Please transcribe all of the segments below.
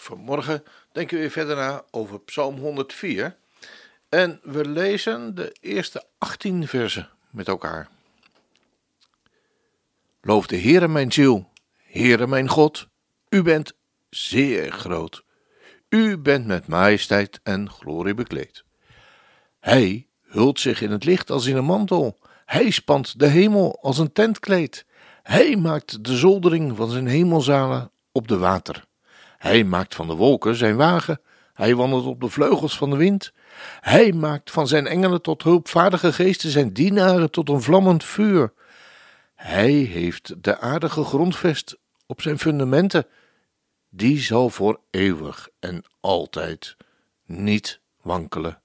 Vanmorgen denken we weer verder na over Psalm 104. En we lezen de eerste 18 versen met elkaar. Loof de Heere mijn ziel, Heere mijn God, u bent zeer groot. U bent met majesteit en glorie bekleed. Hij hult zich in het licht als in een mantel. Hij spant de hemel als een tentkleed. Hij maakt de zoldering van zijn hemelzalen op de water. Hij maakt van de wolken zijn wagen. Hij wandelt op de vleugels van de wind. Hij maakt van zijn engelen tot hulpvaardige geesten zijn dienaren tot een vlammend vuur. Hij heeft de aardige grondvest op zijn fundamenten. Die zal voor eeuwig en altijd niet wankelen.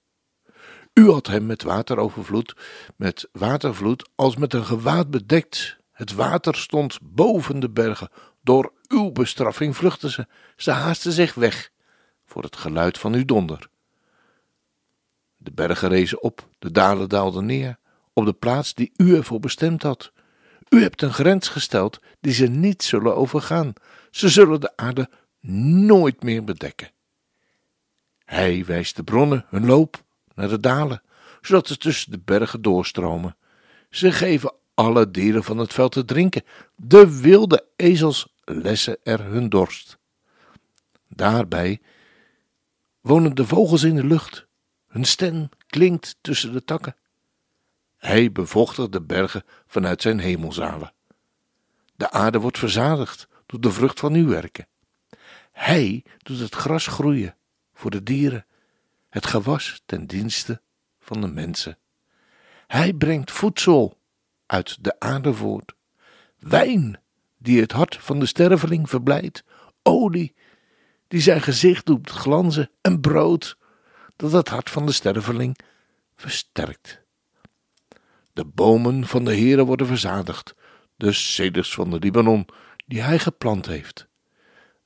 U had hem met waterovervloed, met watervloed, als met een gewaad bedekt. Het water stond boven de bergen. Door uw bestraffing vluchtten ze. Ze haasten zich weg voor het geluid van uw donder. De bergen rezen op, de dalen daalden neer, op de plaats die u ervoor bestemd had. U hebt een grens gesteld die ze niet zullen overgaan. Ze zullen de aarde nooit meer bedekken. Hij wijst de bronnen hun loop naar de dalen, zodat ze tussen de bergen doorstromen. Ze geven alle dieren van het veld te drinken. De wilde ezels lessen er hun dorst. Daarbij wonen de vogels in de lucht. Hun stem klinkt tussen de takken. Hij bevochtigt de bergen vanuit zijn hemelzalen. De aarde wordt verzadigd door de vrucht van uw werken. Hij doet het gras groeien voor de dieren, het gewas ten dienste van de mensen. Hij brengt voedsel uit de aarde voort, wijn die het hart van de sterveling verblijdt, olie die zijn gezicht doet glanzen en brood dat het hart van de sterveling versterkt. De bomen van de Heere worden verzadigd, de ceders van de Libanon die hij geplant heeft.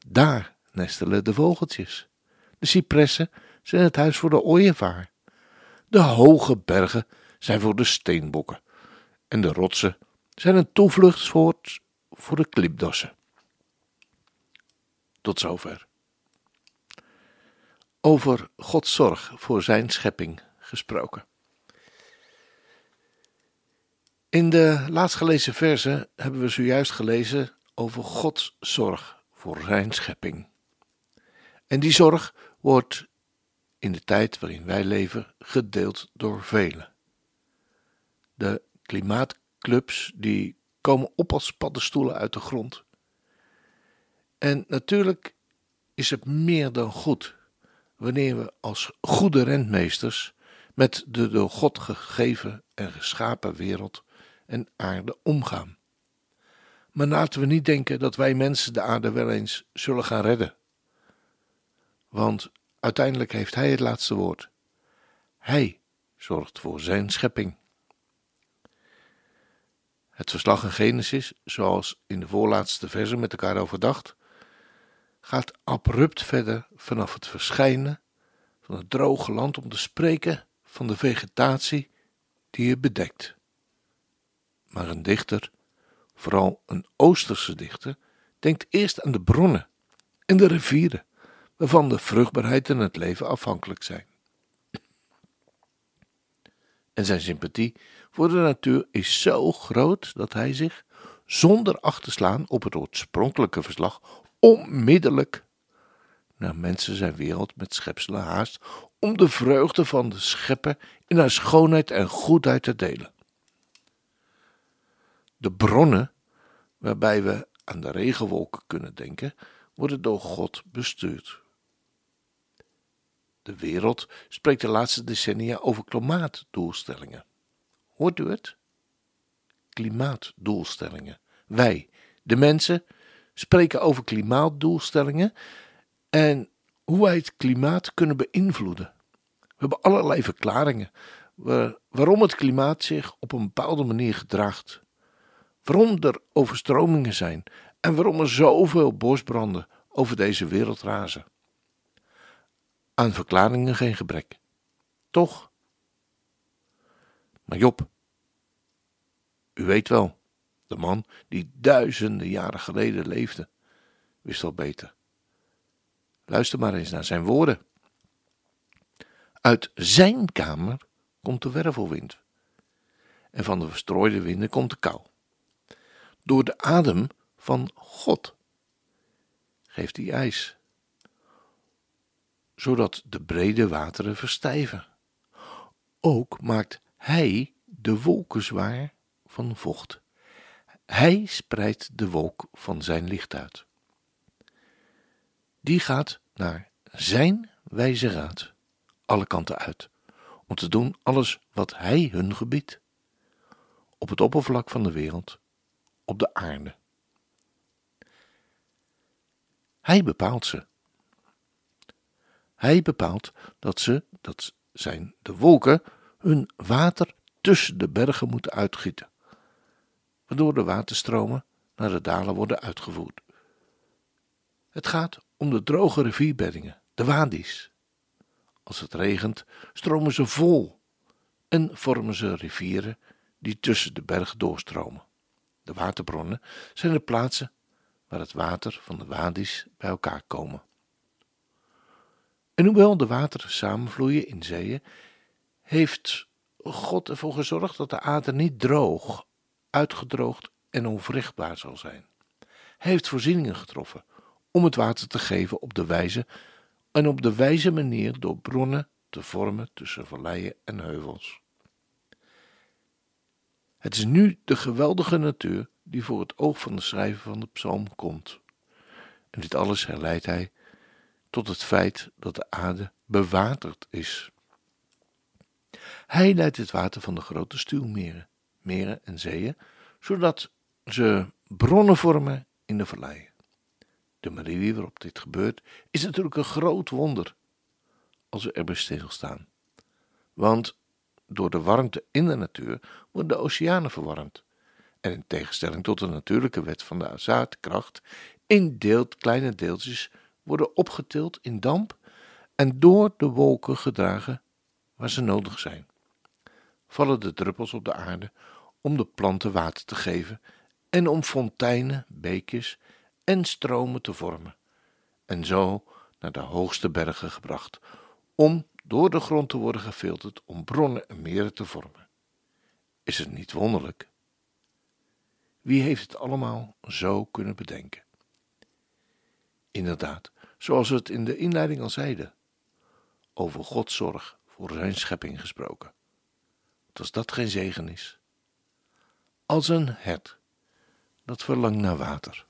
Daar nestelen de vogeltjes. De cipressen zijn het huis voor de ooievaar. De hoge bergen zijn voor de steenbokken. En de rotsen zijn een toevluchtsoord voor de klipdossen. Tot zover. Over Gods zorg voor zijn schepping gesproken. In de laatst gelezen verse hebben we zojuist gelezen over Gods zorg voor zijn schepping. En die zorg wordt in de tijd waarin wij leven gedeeld door velen. De klimaatclubs die komen op als paddenstoelen uit de grond. En natuurlijk is het meer dan goed wanneer we als goede rentmeesters met de door God gegeven en geschapen wereld en aarde omgaan. Maar laten we niet denken dat wij mensen de aarde wel eens zullen gaan redden. Want uiteindelijk heeft Hij het laatste woord. Hij zorgt voor zijn schepping. Het verslag in Genesis, zoals in de voorlaatste verse met elkaar overdacht, gaat abrupt verder vanaf het verschijnen van het droge land om te spreken van de vegetatie die het bedekt. Maar een dichter, vooral een Oosterse dichter, denkt eerst aan de bronnen en de rivieren, waarvan de vruchtbaarheid en het leven afhankelijk zijn. En zijn sympathie voor de natuur is zo groot dat hij zich, zonder acht te slaan op het oorspronkelijke verslag, onmiddellijk naar mensen zijn wereld met schepselen haast om de vreugde van de schepper in haar schoonheid en goedheid te delen. De bronnen, waarbij we aan de regenwolken kunnen denken, worden door God bestuurd. De wereld spreekt de laatste decennia over klimaatdoelstellingen. Hoort u het? Klimaatdoelstellingen. Wij, de mensen, spreken over klimaatdoelstellingen en hoe wij het klimaat kunnen beïnvloeden. We hebben allerlei verklaringen waarom het klimaat zich op een bepaalde manier gedraagt. Waarom er overstromingen zijn en waarom er zoveel bosbranden over deze wereld razen. Aan verklaringen geen gebrek. Toch? Maar Job, u weet wel, de man die duizenden jaren geleden leefde, wist al beter. Luister maar eens naar zijn woorden. Uit zijn kamer komt de wervelwind. En van de verstrooide winden komt de kou. Door de adem van God geeft hij ijs, zodat de brede wateren verstijven. Ook maakt hij de wolken zwaar van vocht. Hij spreidt de wolk van zijn licht uit. Die gaat naar zijn wijze raad alle kanten uit, om te doen alles wat hij hun gebiedt. Op het oppervlak van de wereld, op de aarde. Hij bepaalt ze. Hij bepaalt dat ze, dat zijn de wolken, hun water tussen de bergen moeten uitgieten, waardoor de waterstromen naar de dalen worden uitgevoerd. Het gaat om de droge rivierbeddingen, de wadis. Als het regent, stromen ze vol en vormen ze rivieren die tussen de bergen doorstromen. De waterbronnen zijn de plaatsen waar het water van de wadis bij elkaar komen. En hoewel de wateren samenvloeien in zeeën, heeft God ervoor gezorgd dat de aarde niet droog, uitgedroogd en onvruchtbaar zal zijn. Hij heeft voorzieningen getroffen om het water te geven op de wijze en op de wijze manier door bronnen te vormen tussen valleien en heuvels. Het is nu de geweldige natuur die voor het oog van de schrijver van de psalm komt. En dit alles herleidt hij tot het feit dat de aarde bewaterd is. Hij leidt het water van de grote stuwmeren, meren en zeeën, zodat ze bronnen vormen in de valleien. De manier waarop dit gebeurt is natuurlijk een groot wonder als we erbij stilstaan. Want door de warmte in de natuur worden de oceanen verwarmd. En in tegenstelling tot de natuurlijke wet van de zaadkracht, in deelt, kleine deeltjes worden opgetild in damp en door de wolken gedragen waar ze nodig zijn. Vallen de druppels op de aarde om de planten water te geven en om fonteinen, beekjes en stromen te vormen, en zo naar de hoogste bergen gebracht, om door de grond te worden gefilterd om bronnen en meren te vormen. Is het niet wonderlijk? Wie heeft het allemaal zo kunnen bedenken? Inderdaad, zoals we het in de inleiding al zeiden, over Gods zorg voor zijn schepping gesproken. Als dat geen zegen is. Als een hert dat verlangt naar water.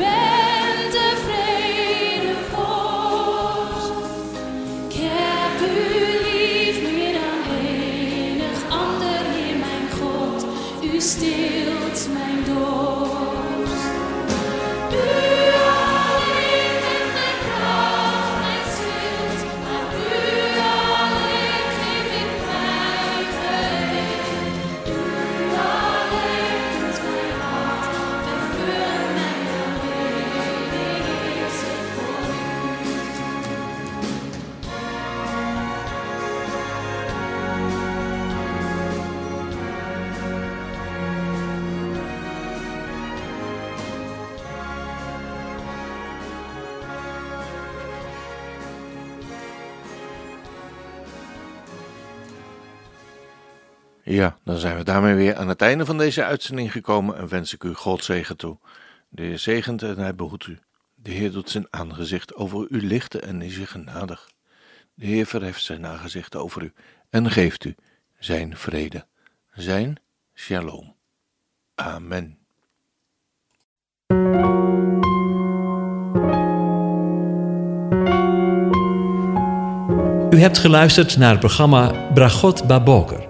better. Ja, dan zijn we daarmee weer aan het einde van deze uitzending gekomen en wens ik u God zegen toe. De Heer zegent en hij behoedt u. De Heer doet zijn aangezicht over u lichten en is u genadig. De Heer verheft zijn aangezicht over u en geeft u zijn vrede, zijn shalom. Amen. U hebt geluisterd naar het programma Bragot Baboker.